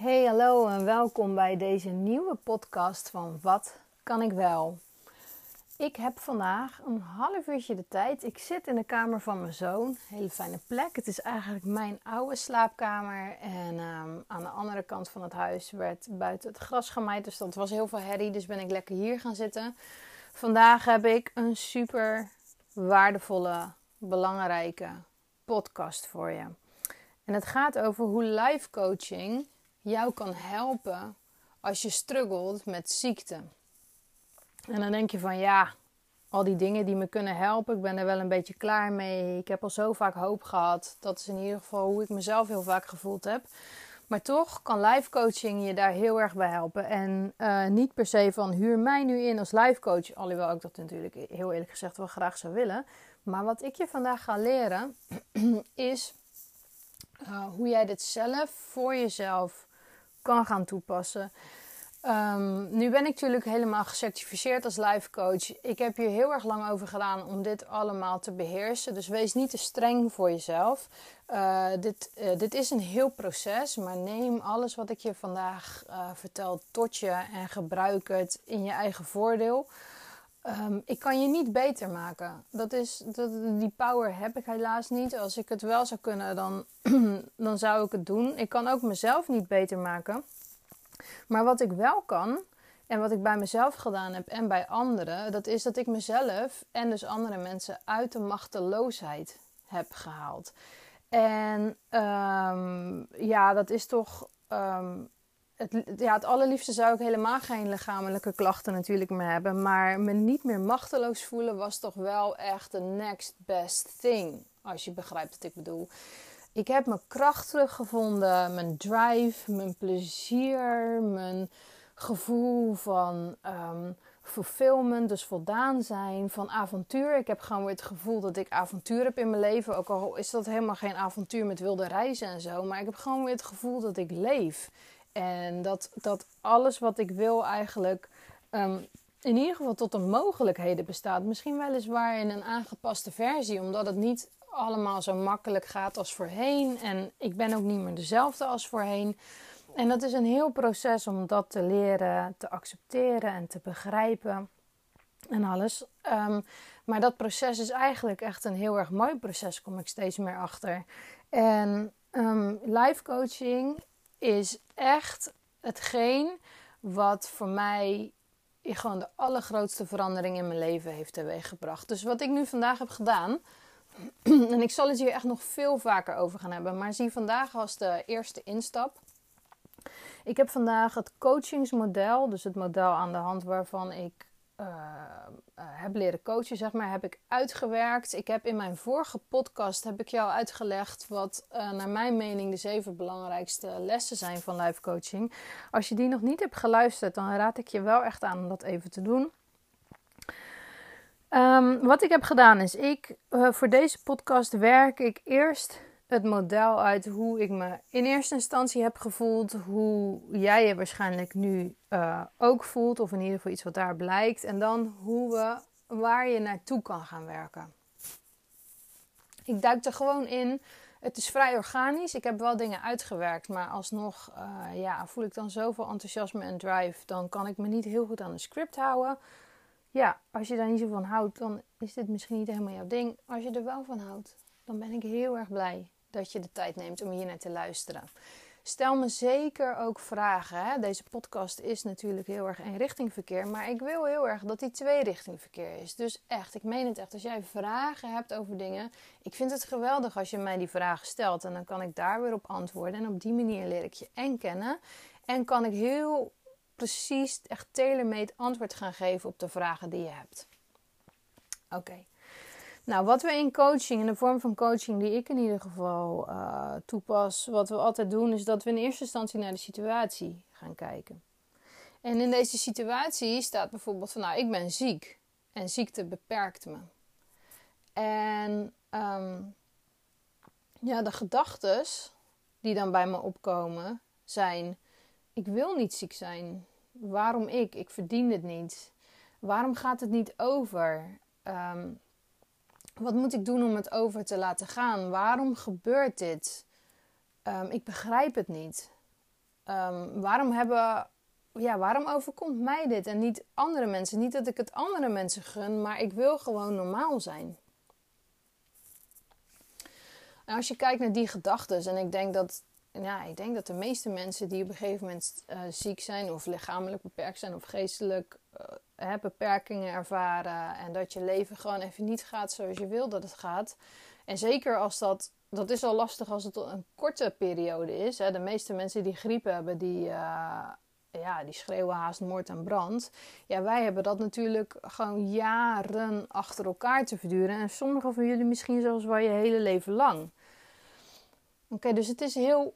Hey, hallo en welkom bij deze nieuwe podcast van Wat kan ik wel? Ik heb vandaag een half uurtje de tijd. Ik zit in de kamer van mijn zoon. Hele fijne plek. Het is eigenlijk mijn oude slaapkamer. En ehm, aan de andere kant van het huis werd buiten het gras gemaaid. Dus dat was heel veel herrie. Dus ben ik lekker hier gaan zitten. Vandaag heb ik een super waardevolle, belangrijke podcast voor je. En het gaat over hoe life coaching jou kan helpen als je struggelt met ziekte. En dan denk je van ja, al die dingen die me kunnen helpen, ik ben er wel een beetje klaar mee. Ik heb al zo vaak hoop gehad. Dat is in ieder geval hoe ik mezelf heel vaak gevoeld heb. Maar toch kan life coaching je daar heel erg bij helpen. En uh, niet per se van huur mij nu in als life coach. Alhoewel ik dat natuurlijk heel eerlijk gezegd wel graag zou willen. Maar wat ik je vandaag ga leren is uh, hoe jij dit zelf voor jezelf kan gaan toepassen. Um, nu ben ik natuurlijk helemaal gecertificeerd als life coach. Ik heb hier heel erg lang over gedaan om dit allemaal te beheersen. Dus wees niet te streng voor jezelf. Uh, dit, uh, dit is een heel proces, maar neem alles wat ik je vandaag uh, vertel tot je en gebruik het in je eigen voordeel. Um, ik kan je niet beter maken. Dat is, dat, die power heb ik helaas niet. Als ik het wel zou kunnen, dan, dan zou ik het doen. Ik kan ook mezelf niet beter maken. Maar wat ik wel kan, en wat ik bij mezelf gedaan heb en bij anderen, dat is dat ik mezelf en dus andere mensen uit de machteloosheid heb gehaald. En um, ja, dat is toch. Um, het, ja, het allerliefste zou ik helemaal geen lichamelijke klachten natuurlijk meer hebben. Maar me niet meer machteloos voelen was toch wel echt de next best thing. Als je begrijpt wat ik bedoel. Ik heb mijn kracht teruggevonden, mijn drive, mijn plezier, mijn gevoel van um, fulfillment, dus voldaan zijn, van avontuur. Ik heb gewoon weer het gevoel dat ik avontuur heb in mijn leven. Ook al is dat helemaal geen avontuur met wilde reizen en zo. Maar ik heb gewoon weer het gevoel dat ik leef. En dat, dat alles wat ik wil eigenlijk um, in ieder geval tot de mogelijkheden bestaat. Misschien weliswaar in een aangepaste versie, omdat het niet allemaal zo makkelijk gaat als voorheen. En ik ben ook niet meer dezelfde als voorheen. En dat is een heel proces om dat te leren, te accepteren en te begrijpen en alles. Um, maar dat proces is eigenlijk echt een heel erg mooi proces, kom ik steeds meer achter. En um, life coaching is echt hetgeen wat voor mij gewoon de allergrootste verandering in mijn leven heeft teweeggebracht. Dus wat ik nu vandaag heb gedaan, en ik zal het hier echt nog veel vaker over gaan hebben, maar zie vandaag als de eerste instap. Ik heb vandaag het coachingsmodel, dus het model aan de hand waarvan ik uh, uh, heb leren coachen, zeg maar, heb ik uitgewerkt. Ik heb in mijn vorige podcast heb ik jou uitgelegd wat uh, naar mijn mening de zeven belangrijkste lessen zijn van life coaching. Als je die nog niet hebt geluisterd, dan raad ik je wel echt aan om dat even te doen. Um, wat ik heb gedaan is, ik voor deze podcast werk ik eerst het model uit hoe ik me in eerste instantie heb gevoeld, hoe jij je waarschijnlijk nu uh, ook voelt, of in ieder geval iets wat daar blijkt, en dan hoe we, waar je naartoe kan gaan werken. Ik duik er gewoon in. Het is vrij organisch. Ik heb wel dingen uitgewerkt, maar alsnog uh, ja, voel ik dan zoveel enthousiasme en drive. Dan kan ik me niet heel goed aan een script houden. Ja, als je daar niet zo van houdt, dan is dit misschien niet helemaal jouw ding. Als je er wel van houdt, dan ben ik heel erg blij dat je de tijd neemt om hier naar te luisteren. Stel me zeker ook vragen. Hè? Deze podcast is natuurlijk heel erg eenrichtingverkeer, maar ik wil heel erg dat die tweerichtingverkeer is. Dus echt, ik meen het echt. Als jij vragen hebt over dingen, ik vind het geweldig als je mij die vragen stelt en dan kan ik daar weer op antwoorden. En op die manier leer ik je en kennen en kan ik heel precies, echt tailor-made antwoord gaan geven op de vragen die je hebt. Oké. Nou, wat we in coaching, in de vorm van coaching die ik in ieder geval uh, toepas, wat we altijd doen, is dat we in eerste instantie naar de situatie gaan kijken. En in deze situatie staat bijvoorbeeld van, nou, ik ben ziek en ziekte beperkt me. En um, ja, de gedachten die dan bij me opkomen zijn: ik wil niet ziek zijn. Waarom ik? Ik verdien het niet. Waarom gaat het niet over? Um, wat moet ik doen om het over te laten gaan? Waarom gebeurt dit? Um, ik begrijp het niet. ehm, waarom hebben ja, waarom overkomt mij dit en niet andere mensen? Niet dat ik het andere mensen gun, maar ik wil gewoon normaal zijn. Als je kijkt naar die gedachten, en ik denk dat, ja, ik denk dat de meeste mensen die op een gegeven moment uh, ziek zijn, of lichamelijk beperkt zijn, of geestelijk uh, beperkingen ervaren, en dat je leven gewoon even niet gaat zoals je wil dat het gaat. En zeker als dat, dat is al lastig als het een korte periode is. Hè. De meeste mensen die griep hebben, die, uh, ja, die schreeuwen haast moord en brand. Ja, wij hebben dat natuurlijk gewoon jaren achter elkaar te verduren. En sommigen van jullie misschien zelfs wel je hele leven lang. Oké, dus het is, heel,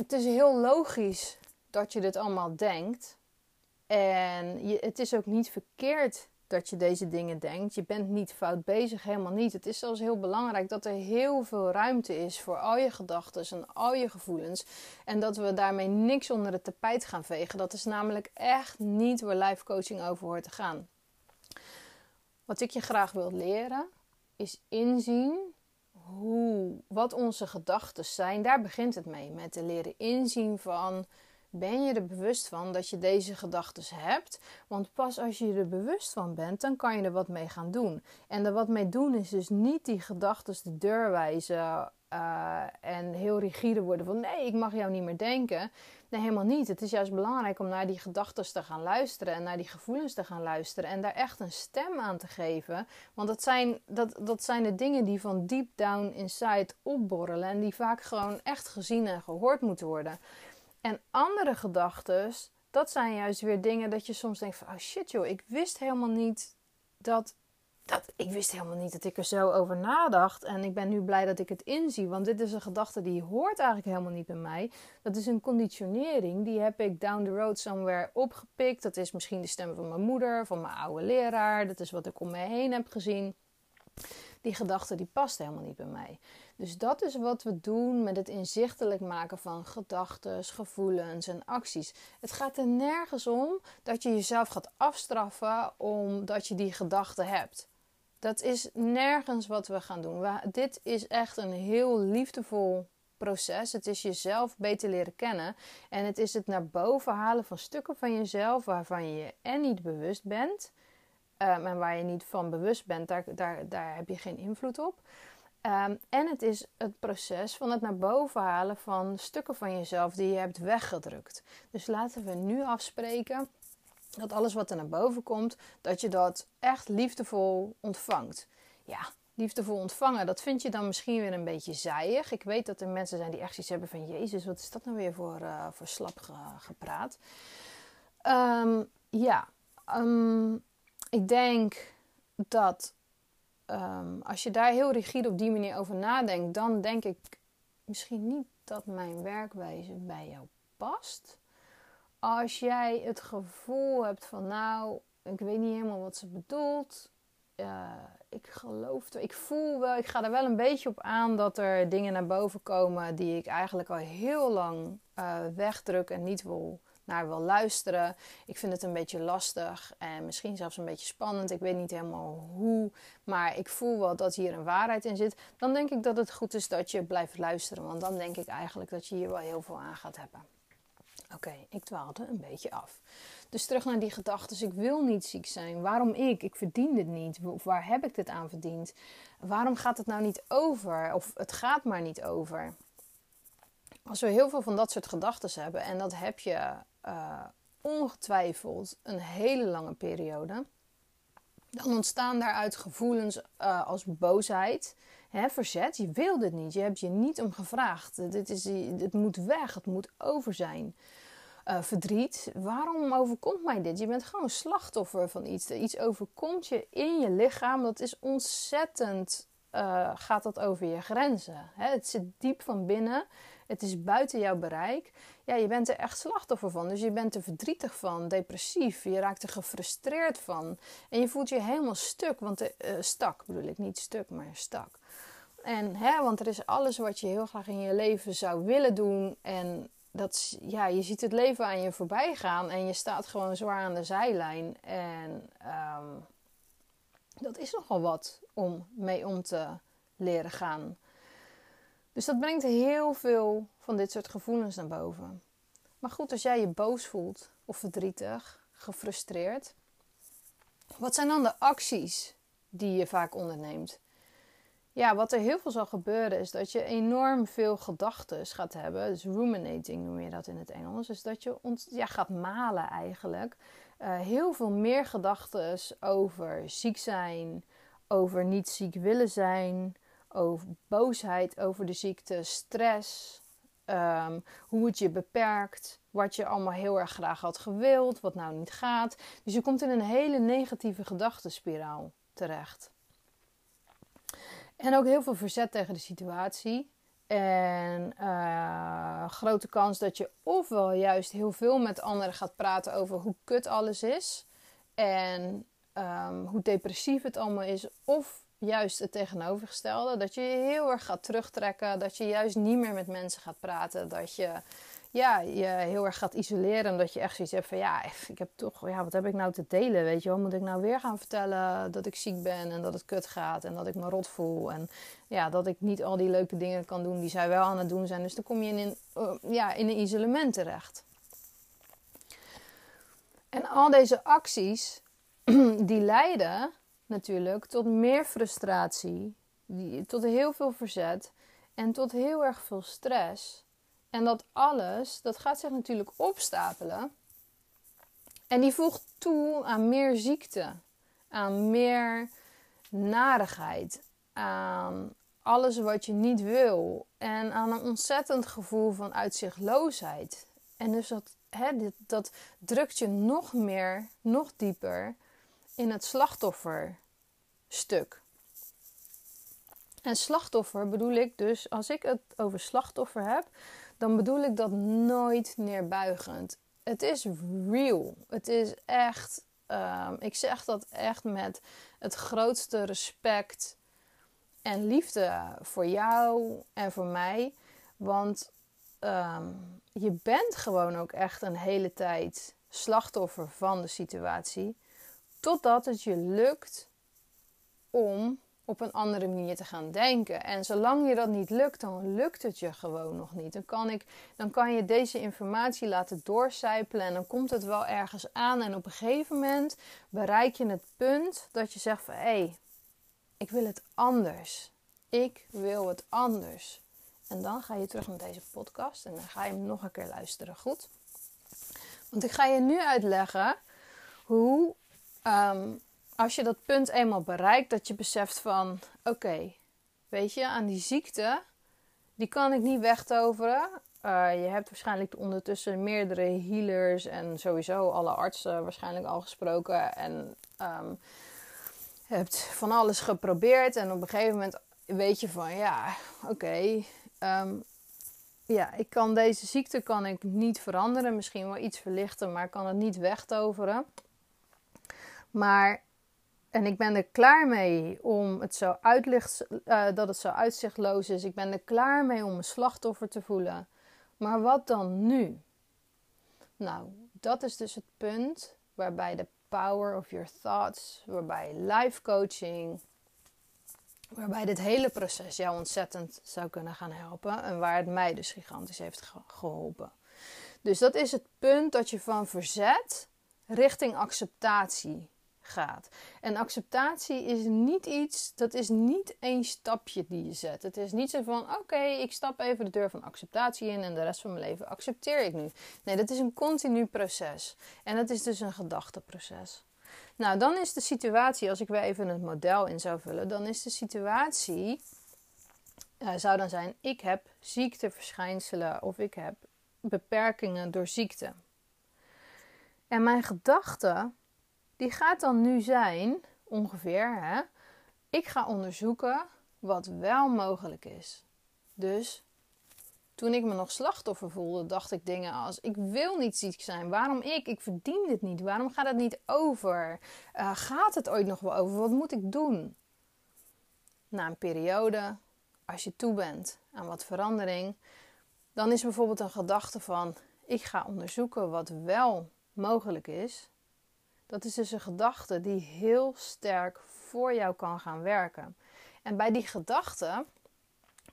het is heel logisch dat je dit allemaal denkt. En het is ook niet verkeerd dat je deze dingen denkt. Je bent niet fout bezig, helemaal niet. Het is zelfs heel belangrijk dat er heel veel ruimte is voor al je gedachten en al je gevoelens. En dat we daarmee niks onder het tapijt gaan vegen. Dat is namelijk echt niet waar life coaching over hoort te gaan. Wat ik je graag wil leren, is inzien hoe, wat onze gedachten zijn. Daar begint het mee. Met te leren inzien van ben je er bewust van dat je deze gedachten hebt? Want pas als je er bewust van bent, dan kan je er wat mee gaan doen. En er wat mee doen is dus niet die gedachten de deur wijzen uh, en heel rigide worden van nee, ik mag jou niet meer denken. Nee, helemaal niet. Het is juist belangrijk om naar die gedachten te gaan luisteren en naar die gevoelens te gaan luisteren en daar echt een stem aan te geven. Want dat zijn, dat, dat zijn de dingen die van deep down inside opborrelen en die vaak gewoon echt gezien en gehoord moeten worden. En andere gedachten, dat zijn juist weer dingen dat je soms denkt van... Oh shit joh, ik wist helemaal niet dat, dat... Ik wist helemaal niet dat ik er zo over nadacht. En ik ben nu blij dat ik het inzie. Want dit is een gedachte die hoort eigenlijk helemaal niet bij mij. Dat is een conditionering. Die heb ik down the road somewhere opgepikt. Dat is misschien de stem van mijn moeder, van mijn oude leraar. Dat is wat ik om me heen heb gezien die gedachte die past helemaal niet bij mij. Dus dat is wat we doen met het inzichtelijk maken van gedachten, gevoelens en acties. Het gaat er nergens om dat je jezelf gaat afstraffen omdat je die gedachten hebt. Dat is nergens wat we gaan doen. dit is echt een heel liefdevol proces. Het is jezelf beter leren kennen. En het is het naar boven halen van stukken van jezelf waarvan je en niet bewust bent. Um, en waar je niet van bewust bent, daar, daar, daar heb je geen invloed op. Um, en het is het proces van het naar boven halen van stukken van jezelf die je hebt weggedrukt. Dus laten we nu afspreken dat alles wat er naar boven komt, dat je dat echt liefdevol ontvangt. Ja, liefdevol ontvangen, dat vind je dan misschien weer een beetje zijig. Ik weet dat er mensen zijn die echt iets hebben van... Jezus, wat is dat nou weer voor, uh, voor slap gepraat? Um, ja, um, ik denk dat um, als je daar heel rigide op die manier over nadenkt, dan denk ik misschien niet dat mijn werkwijze bij jou past. Als jij het gevoel hebt van, nou, ik weet niet helemaal wat ze bedoelt. Ik geloof, ik voel wel, ik ga er wel een beetje op aan dat er dingen naar boven komen die ik eigenlijk al heel lang uh, wegdruk en niet wil naar wil luisteren. Ik vind het een beetje lastig en misschien zelfs een beetje spannend. Ik weet niet helemaal hoe, maar ik voel wel dat hier een waarheid in zit. Dan denk ik dat het goed is dat je blijft luisteren, want dan denk ik eigenlijk dat je hier wel heel veel aan gaat hebben. Oké, ik dwaalde een beetje af. Dus terug naar die gedachten. ik wil niet ziek zijn. Waarom ik? Ik verdien dit niet. Of waar heb ik dit aan verdiend? Waarom gaat het nou niet over? Of het gaat maar niet over. Als we heel veel van dat soort gedachten hebben, en dat heb je uh, ongetwijfeld een hele lange periode, dan ontstaan daaruit gevoelens uh, als boosheid, verzet. Je wil dit niet, je hebt je niet om gevraagd. Dit is, het moet weg, het moet over zijn. Uh, verdriet. Waarom overkomt mij dit? Je bent gewoon slachtoffer van iets. Iets overkomt je in je lichaam. Dat is ontzettend. Uh, gaat dat over je grenzen? Hè? Het zit diep van binnen. Het is buiten jouw bereik. Ja, je bent er echt slachtoffer van. Dus je bent er verdrietig van, depressief. Je raakt er gefrustreerd van. En je voelt je helemaal stuk. Want uh, stak bedoel ik, niet stuk, maar stak. En hè, want er is alles wat je heel graag in je leven zou willen doen. En dat, ja, je ziet het leven aan je voorbij gaan. En je staat gewoon zwaar aan de zijlijn. En um, dat is nogal wat om mee om te leren gaan. Dus dat brengt heel veel van dit soort gevoelens naar boven. Maar goed, als jij je boos voelt of verdrietig, gefrustreerd, wat zijn dan de acties die je vaak onderneemt? Ja, wat er heel veel zal gebeuren is dat je enorm veel gedachten gaat hebben. Dus ruminating noem je dat in het Engels. Dus dat je ja, gaat malen eigenlijk. Uh, heel veel meer gedachten over ziek zijn, over niet ziek willen zijn, over boosheid over de ziekte, stress, um, hoe het je beperkt, wat je allemaal heel erg graag had gewild, wat nou niet gaat. Dus je komt in een hele negatieve gedachtenspiraal terecht. En ook heel veel verzet tegen de situatie. En uh, grote kans dat je ofwel juist heel veel met anderen gaat praten over hoe kut alles is. En um, hoe depressief het allemaal is. Of juist het tegenovergestelde. Dat je je heel erg gaat terugtrekken. Dat je juist niet meer met mensen gaat praten. Dat je ja, je heel erg gaat isoleren. Omdat je echt zoiets hebt van ja, ik heb toch, ja, wat heb ik nou te delen? Weet je wel, moet ik nou weer gaan vertellen dat ik ziek ben en dat het kut gaat en dat ik me rot voel. En ja, dat ik niet al die leuke dingen kan doen die zij wel aan het doen zijn. Dus dan kom je in, uh, ja, in een isolement terecht. En al deze acties, die leiden natuurlijk tot meer frustratie, tot heel veel verzet en tot heel erg veel stress. En dat alles, dat gaat zich natuurlijk opstapelen. En die voegt toe aan meer ziekte, aan meer narigheid, aan alles wat je niet wil en aan een ontzettend gevoel van uitzichtloosheid. En dus dat, hè, dit, dat drukt je nog meer, nog dieper in het slachtofferstuk. En slachtoffer bedoel ik dus, als ik het over slachtoffer heb, dan bedoel ik dat nooit neerbuigend. Het is real. Het is echt. Um, ik zeg dat echt met het grootste respect en liefde voor jou en voor mij. Want um, je bent gewoon ook echt een hele tijd slachtoffer van de situatie. Totdat het je lukt om op een andere manier te gaan denken. En zolang je dat niet lukt, dan lukt het je gewoon nog niet. Dan kan, ik, dan kan je deze informatie laten doorcijpelen en dan komt het wel ergens aan. En op een gegeven moment bereik je het punt dat je zegt van hé, hey, ik wil het anders. Ik wil het anders. En dan ga je terug naar deze podcast en dan ga je hem nog een keer luisteren. Goed? Want ik ga je nu uitleggen hoe ehm, als je dat punt eenmaal bereikt, dat je beseft van oké, weet je, aan die ziekte, die kan ik niet wegtoveren. Uh, je hebt waarschijnlijk ondertussen meerdere healers en sowieso alle artsen waarschijnlijk al gesproken. En um, hebt van alles geprobeerd. En op een gegeven moment weet je van ja, oké. Ehm, ja, ik kan deze ziekte kan ik niet veranderen. Misschien wel iets verlichten, maar ik kan het niet wegtoveren. Maar en ik ben er klaar mee om het zo uitlicht, uh, dat het zo uitzichtloos is. Ik ben er klaar mee om een slachtoffer te voelen. Maar wat dan nu? Nou, dat is dus het punt waarbij de power of your thoughts, waarbij life coaching, waarbij dit hele proces jou ontzettend zou kunnen gaan helpen. En waar het mij dus gigantisch heeft geholpen. Dus dat is het punt dat je van verzet richting acceptatie En acceptatie is niet iets, dat is niet één stapje die je zet. Het is niet zo van: oké, ik stap even de deur van acceptatie in en de rest van mijn leven accepteer ik nu. Nee, dat is een continu proces. En dat is dus een gedachteproces. Nou, dan is de situatie, als ik weer even het model in zou vullen, dan is de situatie, uh, zou dan zijn: ik heb ziekteverschijnselen of ik heb beperkingen door ziekte. En mijn gedachte die gaat dan nu zijn, ongeveer, hè, ik ga onderzoeken wat wel mogelijk is. Dus toen ik me nog slachtoffer voelde, dacht ik dingen als: ik wil niet ziek zijn. Waarom ik? Ik verdien dit niet. Waarom gaat het niet over? Uh, gaat het ooit nog wel over? Wat moet ik doen? Na een periode, als je toe bent aan wat verandering, dan is bijvoorbeeld een gedachte van: ik ga onderzoeken wat wel mogelijk is. Dat is dus een gedachte die heel sterk voor jou kan gaan werken. En bij die gedachte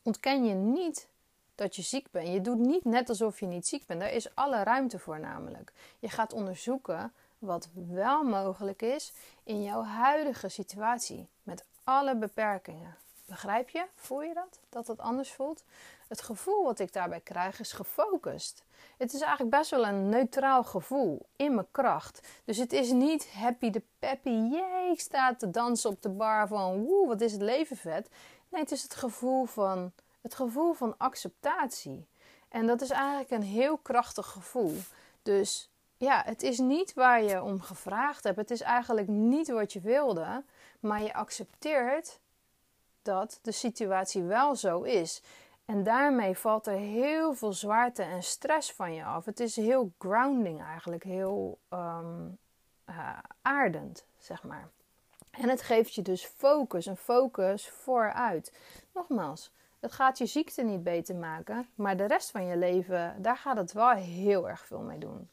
ontken je niet dat je ziek bent. Je doet niet net alsof je niet ziek bent. Daar is alle ruimte voor namelijk. Je gaat onderzoeken wat wel mogelijk is in jouw huidige situatie. Met alle beperkingen. Begrijp je? Voel je dat? Dat het anders voelt? Het gevoel wat ik daarbij krijg is gefocust. Het is eigenlijk best wel een neutraal gevoel in mijn kracht. Dus het is niet happy de peppy, jee, ik sta te dansen op de bar van woe, wat is het leven vet. Nee, het is het gevoel van, het gevoel van acceptatie. En dat is eigenlijk een heel krachtig gevoel. Dus ja, het is niet waar je om gevraagd hebt. Het is eigenlijk niet wat je wilde. Maar je accepteert dat de situatie wel zo is. En daarmee valt er heel veel zwaarte en stress van je af. Het is heel grounding eigenlijk, heel um, aardend, zeg maar. En het geeft je dus focus, een focus vooruit. Nogmaals, het gaat je ziekte niet beter maken, maar de rest van je leven, daar gaat het wel heel erg veel mee doen.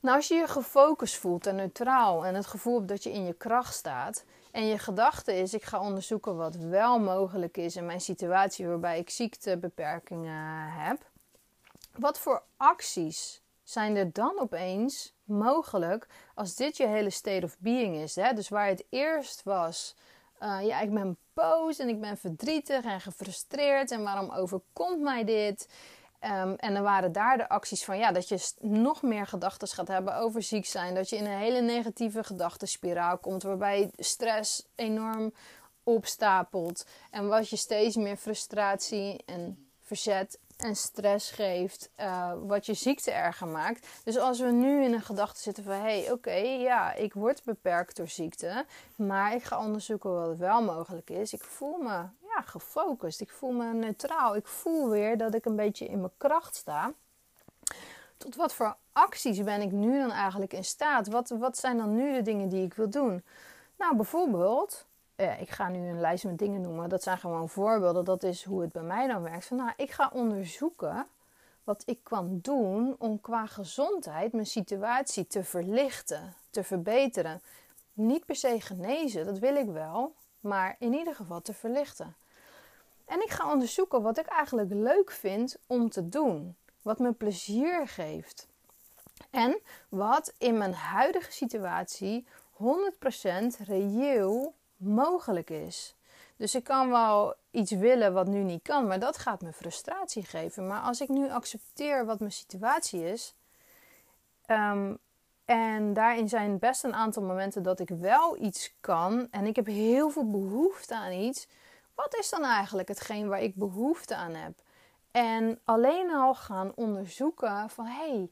Nou, als je je gefocust voelt en neutraal en het gevoel hebt dat je in je kracht staat, en je gedachte is: ik ga onderzoeken wat wel mogelijk is in mijn situatie waarbij ik ziektebeperkingen heb. Wat voor acties zijn er dan opeens mogelijk als dit je hele state of being is? Hè? Dus waar het eerst was: uh, ja, ik ben boos en ik ben verdrietig en gefrustreerd en waarom overkomt mij dit? Um, en dan waren daar de acties van ja, dat je nog meer gedachten gaat hebben over ziek zijn. Dat je in een hele negatieve gedachtenspiraal komt, waarbij stress enorm opstapelt. En wat je steeds meer frustratie en verzet en stress geeft, uh, wat je ziekte erger maakt. Dus als we nu in een gedachte zitten van hé, hey, oké, ja, ik word beperkt door ziekte, maar ik ga onderzoeken wat wel mogelijk is. Ik voel me gefocust. Ik voel me neutraal. Ik voel weer dat ik een beetje in mijn kracht sta. Tot wat voor acties ben ik nu dan eigenlijk in staat? Wat, wat zijn dan nu de dingen die ik wil doen? Nou, bijvoorbeeld, eh, ik ga nu een lijst met dingen noemen. Dat zijn gewoon voorbeelden. Dat is hoe het bij mij dan werkt. Van, nou, ik ga onderzoeken wat ik kan doen om qua gezondheid mijn situatie te verlichten, te verbeteren. Niet per se genezen, dat wil ik wel, maar in ieder geval te verlichten. En ik ga onderzoeken wat ik eigenlijk leuk vind om te doen. Wat me plezier geeft. En wat in mijn huidige situatie 100% reëel mogelijk is. Dus ik kan wel iets willen wat nu niet kan, maar dat gaat me frustratie geven. Maar als ik nu accepteer wat mijn situatie is, um, en daarin zijn best een aantal momenten dat ik wel iets kan en ik heb heel veel behoefte aan iets, wat is dan eigenlijk hetgeen waar ik behoefte aan heb? En alleen al gaan onderzoeken van hé, hey,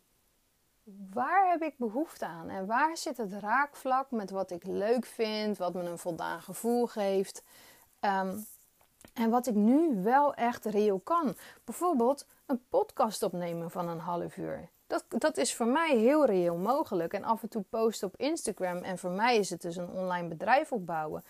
waar heb ik behoefte aan? En waar zit het raakvlak met wat ik leuk vind, wat me een voldaan gevoel geeft? Ehm, en wat ik nu wel echt reëel kan. Bijvoorbeeld een podcast opnemen van een half uur. Dat, dat is voor mij heel reëel mogelijk. En af en toe posten op Instagram. En voor mij is het dus een online bedrijf opbouwen.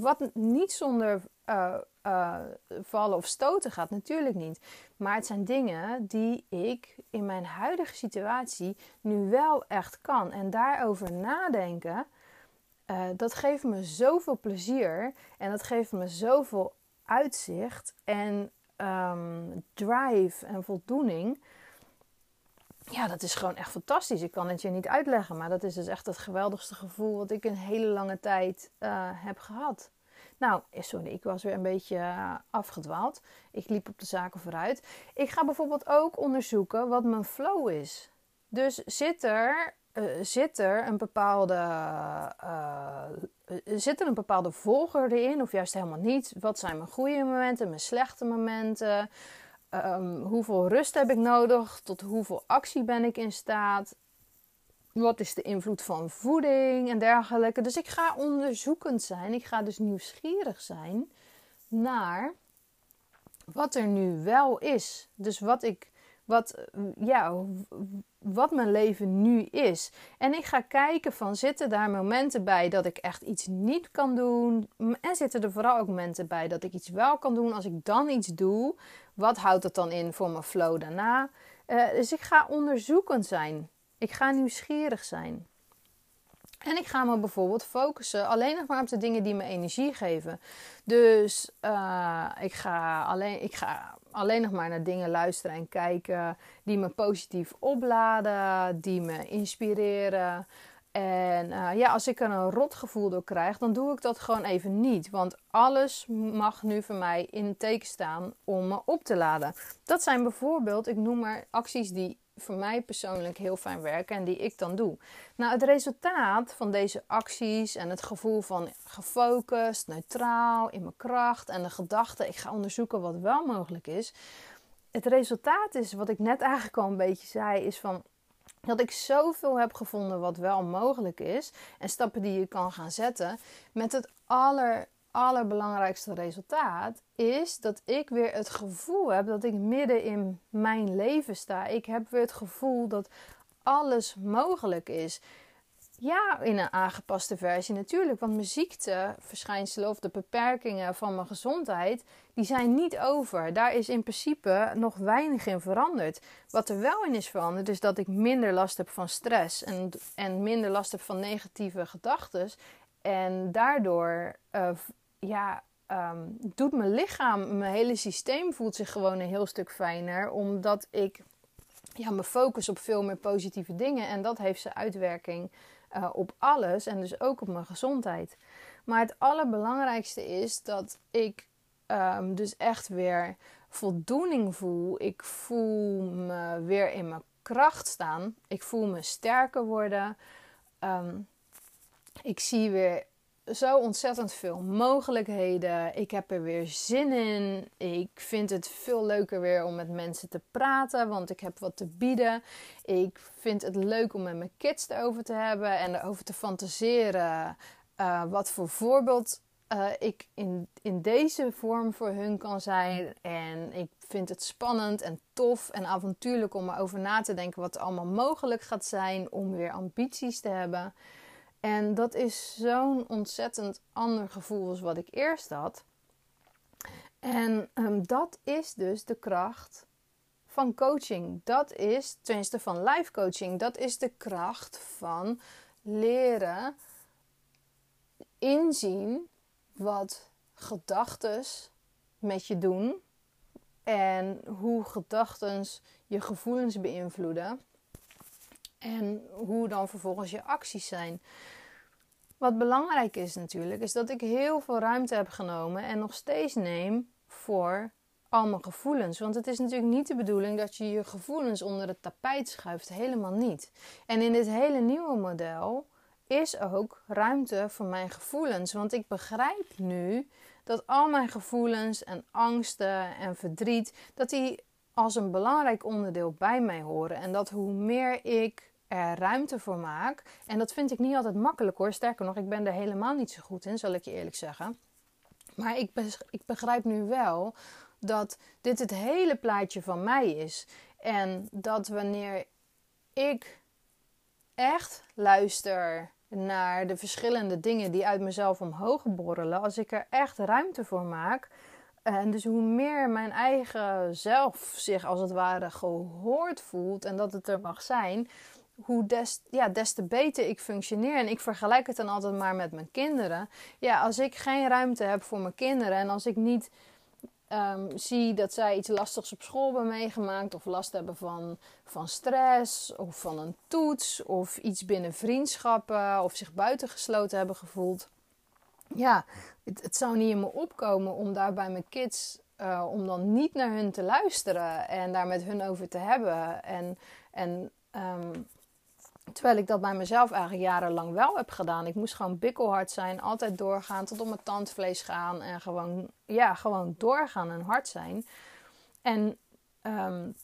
Wat niet zonder uh, uh, vallen of stoten gaat, natuurlijk niet. Maar het zijn dingen die ik in mijn huidige situatie nu wel echt kan. En daarover nadenken, uh, dat geeft me zoveel plezier. En dat geeft me zoveel uitzicht en um, drive en voldoening. Ja, dat is gewoon echt fantastisch. Ik kan het je niet uitleggen, maar dat is dus echt het geweldigste gevoel wat ik een hele lange tijd uh, heb gehad. Nou, eh, sorry, ik was weer een beetje uh, afgedwaald. Ik liep op de zaken vooruit. Ik ga bijvoorbeeld ook onderzoeken wat mijn flow is. Dus zit er, zit er een bepaalde zit er een bepaalde volgorde in, of juist helemaal niet? Wat zijn mijn goede momenten, mijn slechte momenten? Um, hoeveel rust heb ik nodig? Tot hoeveel actie ben ik in staat? Wat is de invloed van voeding en dergelijke? Dus ik ga onderzoekend zijn. Ik ga dus nieuwsgierig zijn naar wat er nu wel is. Dus wat ik, wat, ja, wat mijn leven nu is. En ik ga kijken van zitten daar momenten bij dat ik echt iets niet kan doen. En zitten er vooral ook momenten bij dat ik iets wel kan doen. Als ik dan iets doe, wat houdt het dan in voor mijn flow daarna? Uh, dus ik ga onderzoekend zijn. Ik ga nieuwsgierig zijn. En ik ga me bijvoorbeeld focussen alleen nog maar op de dingen die me energie geven. Dus uh, ik ga alleen, ik ga alleen nog maar naar dingen luisteren en kijken die me positief opladen, die me inspireren. En eh, ja, als ik er een rotgevoel door krijg, dan doe ik dat gewoon even niet. Want alles mag nu voor mij in teken staan om me op te laden. Dat zijn bijvoorbeeld, ik noem maar acties die voor mij persoonlijk heel fijn werken en die ik dan doe. Nou, het resultaat van deze acties en het gevoel van gefocust, neutraal, in mijn kracht en de gedachte, ik ga onderzoeken wat wel mogelijk is. Het resultaat is, wat ik net eigenlijk al een beetje zei, is van dat ik zoveel heb gevonden wat wel mogelijk is en stappen die je kan gaan zetten met het aller allerbelangrijkste resultaat is dat ik weer het gevoel heb dat ik midden in mijn leven sta. Ik heb weer het gevoel dat alles mogelijk is. Ja, in een aangepaste versie natuurlijk. Want mijn ziekteverschijnselen of de beperkingen van mijn gezondheid, die zijn niet over. Daar is in principe nog weinig in veranderd. Wat er wel in is veranderd, is dat ik minder last heb van stress en, en minder last heb van negatieve gedachten. En daardoor uh, ja, um, doet mijn lichaam, mijn hele systeem voelt zich gewoon een heel stuk fijner. Omdat ik ja, me focus op veel meer positieve dingen. En dat heeft zijn uitwerking uh, op alles en dus ook op mijn gezondheid. Maar het allerbelangrijkste is dat ik um, dus echt weer voldoening voel. Ik voel me weer in mijn kracht staan. Ik voel me sterker worden. Um, ik zie weer zo ontzettend veel mogelijkheden. Ik heb er weer zin in. Ik vind het veel leuker weer om met mensen te praten, want ik heb wat te bieden. Ik vind het leuk om met mijn kids erover te hebben en erover te fantaseren. Uh, wat voor voorbeeld uh, ik in, in deze vorm voor hun kan zijn. En ik vind het spannend en tof en avontuurlijk om erover na te denken wat allemaal mogelijk gaat zijn om weer ambities te hebben. En dat is zo'n ontzettend ander gevoel als wat ik eerst had. En um, dat is dus de kracht van coaching. Dat is, tenminste van life coaching, dat is de kracht van leren inzien wat gedachten met je doen en hoe gedachten je gevoelens beïnvloeden en hoe dan vervolgens je acties zijn. Wat belangrijk is natuurlijk, is dat ik heel veel ruimte heb genomen en nog steeds neem voor al mijn gevoelens. Want het is natuurlijk niet de bedoeling dat je je gevoelens onder het tapijt schuift. Helemaal niet. En in dit hele nieuwe model is ook ruimte voor mijn gevoelens. Want ik begrijp nu dat al mijn gevoelens en angsten en verdriet, dat die als een belangrijk onderdeel bij mij horen. En dat hoe meer ik er ruimte voor maak. En dat vind ik niet altijd makkelijk hoor. Sterker nog, ik ben er helemaal niet zo goed in, zal ik je eerlijk zeggen. Maar ik, ik begrijp nu wel dat dit het hele plaatje van mij is. En dat wanneer ik echt luister naar de verschillende dingen die uit mezelf omhoog borrelen, als ik er echt ruimte voor maak. En dus hoe meer mijn eigen zelf zich als het ware gehoord voelt en dat het er mag zijn, hoe des, ja, des te beter ik functioneer. En ik vergelijk het dan altijd maar met mijn kinderen. Ja, als ik geen ruimte heb voor mijn kinderen en als ik niet um, zie dat zij iets lastigs op school hebben meegemaakt, of last hebben van, van stress, of van een toets, of iets binnen vriendschappen, of zich buitengesloten hebben gevoeld. Ja, het, zou niet in me opkomen om daar bij mijn kids, uh, om dan niet naar hun te luisteren en daar met hun over te hebben. En, en um, Terwijl ik dat bij mezelf eigenlijk jarenlang wel heb gedaan. Ik moest gewoon bikkelhard zijn, altijd doorgaan, tot op mijn tandvlees gaan en gewoon, ja, gewoon doorgaan en hard zijn. En um,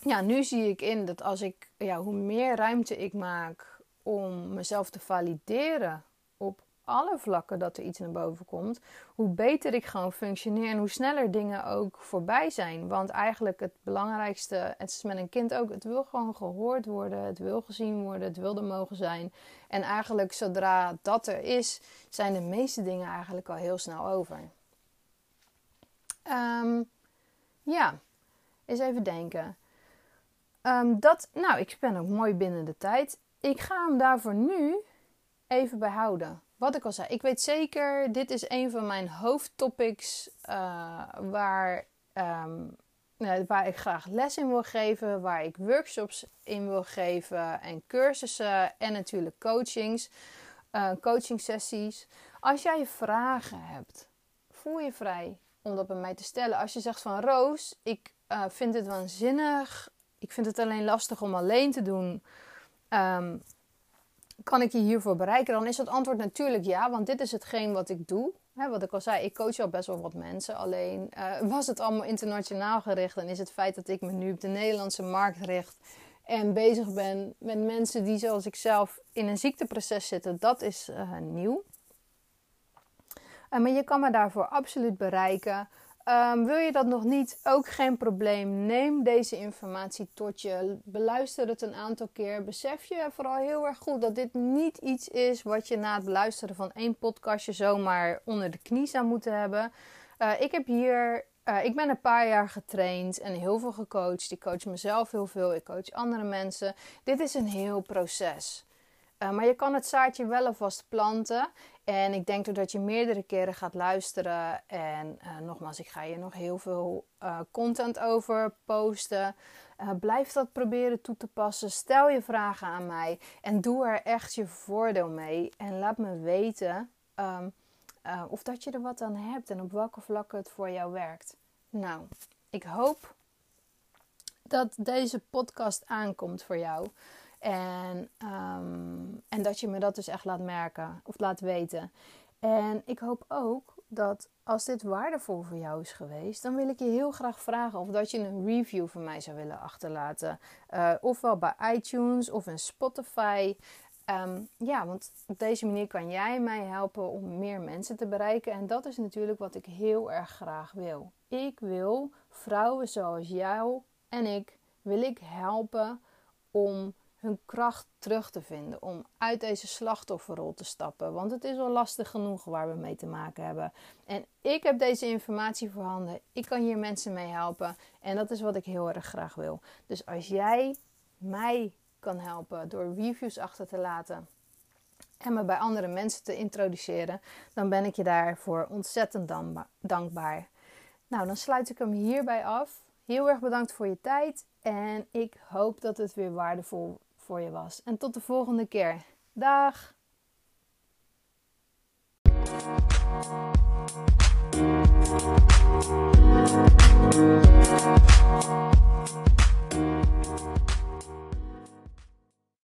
ja, nu zie ik in dat als ik, ja, hoe meer ruimte ik maak om mezelf te valideren op alle vlakken dat er iets naar boven komt, hoe beter ik gewoon functioneer en hoe sneller dingen ook voorbij zijn. Want eigenlijk het belangrijkste, het is met een kind ook, het wil gewoon gehoord worden, het wil gezien worden, het wil er mogen zijn. En eigenlijk zodra dat er is, zijn de meeste dingen eigenlijk al heel snel over. Um, ja, eens even denken. Um, dat, nou, ik ben ook mooi binnen de tijd. Ik ga hem daarvoor nu even behouden wat ik al zei, ik weet zeker, dit is een van mijn hoofdtopics uh, waar, um, waar ik graag les in wil geven, waar ik workshops in wil geven en cursussen en natuurlijk coachings, uh, coaching sessies. Als jij vragen hebt, voel je vrij om dat bij mij te stellen. Als je zegt van Roos, ik uh, vind het waanzinnig, ik vind het alleen lastig om alleen te doen. Ehm, kan ik je hiervoor bereiken? Dan is het antwoord natuurlijk ja, want dit is hetgeen wat ik doe. Wat ik al zei, ik coach al best wel wat mensen. Alleen uh, was het allemaal internationaal gericht. En is het feit dat ik me nu op de Nederlandse markt richt. En bezig ben met mensen die zoals ik zelf in een ziekteproces zitten. Dat is uh, nieuw. Uh, maar je kan me daarvoor absoluut bereiken. Um, wil je dat nog niet? Ook geen probleem. Neem deze informatie tot je. Beluister het een aantal keer. Besef je vooral heel erg goed dat dit niet iets is wat je na het beluisteren van één podcastje zomaar onder de knie zou moeten hebben. Uh, ik heb hier. Uh, ik ben een paar jaar getraind en heel veel gecoacht. Ik coach mezelf heel veel. Ik coach andere mensen. Dit is een heel proces. Uh, maar je kan het zaadje wel alvast planten. En ik denk doordat je meerdere keren gaat luisteren. En uh, nogmaals, ik ga je nog heel veel uh, content over posten. Blijf dat proberen toe te passen. Stel je vragen aan mij. En doe er echt je voordeel mee. En laat me weten um, of dat je er wat aan hebt. En op welke vlakken het voor jou werkt. Nou, ik hoop dat deze podcast aankomt voor jou. En, um, en dat je me dat dus echt laat merken of laat weten. En ik hoop ook dat als dit waardevol voor jou is geweest, dan wil ik je heel graag vragen of dat je een review van mij zou willen achterlaten. Uh, ofwel bij iTunes of in Spotify. Um, ja, want op deze manier kan jij mij helpen om meer mensen te bereiken. En dat is natuurlijk wat ik heel erg graag wil. Ik wil vrouwen zoals jou en ik, wil ik helpen om hun kracht terug te vinden. Om uit deze slachtofferrol te stappen. Want het is al lastig genoeg waar we mee te maken hebben. En ik heb deze informatie voorhanden. Ik kan hier mensen mee helpen. En dat is wat ik heel erg graag wil. Dus als jij mij kan helpen door reviews achter te laten. En me bij andere mensen te introduceren. Dan ben ik je daarvoor ontzettend dankbaar. Nou, dan sluit ik hem hierbij af. Heel erg bedankt voor je tijd. En ik hoop dat het weer waardevol voor je was. En tot de volgende keer. Dag!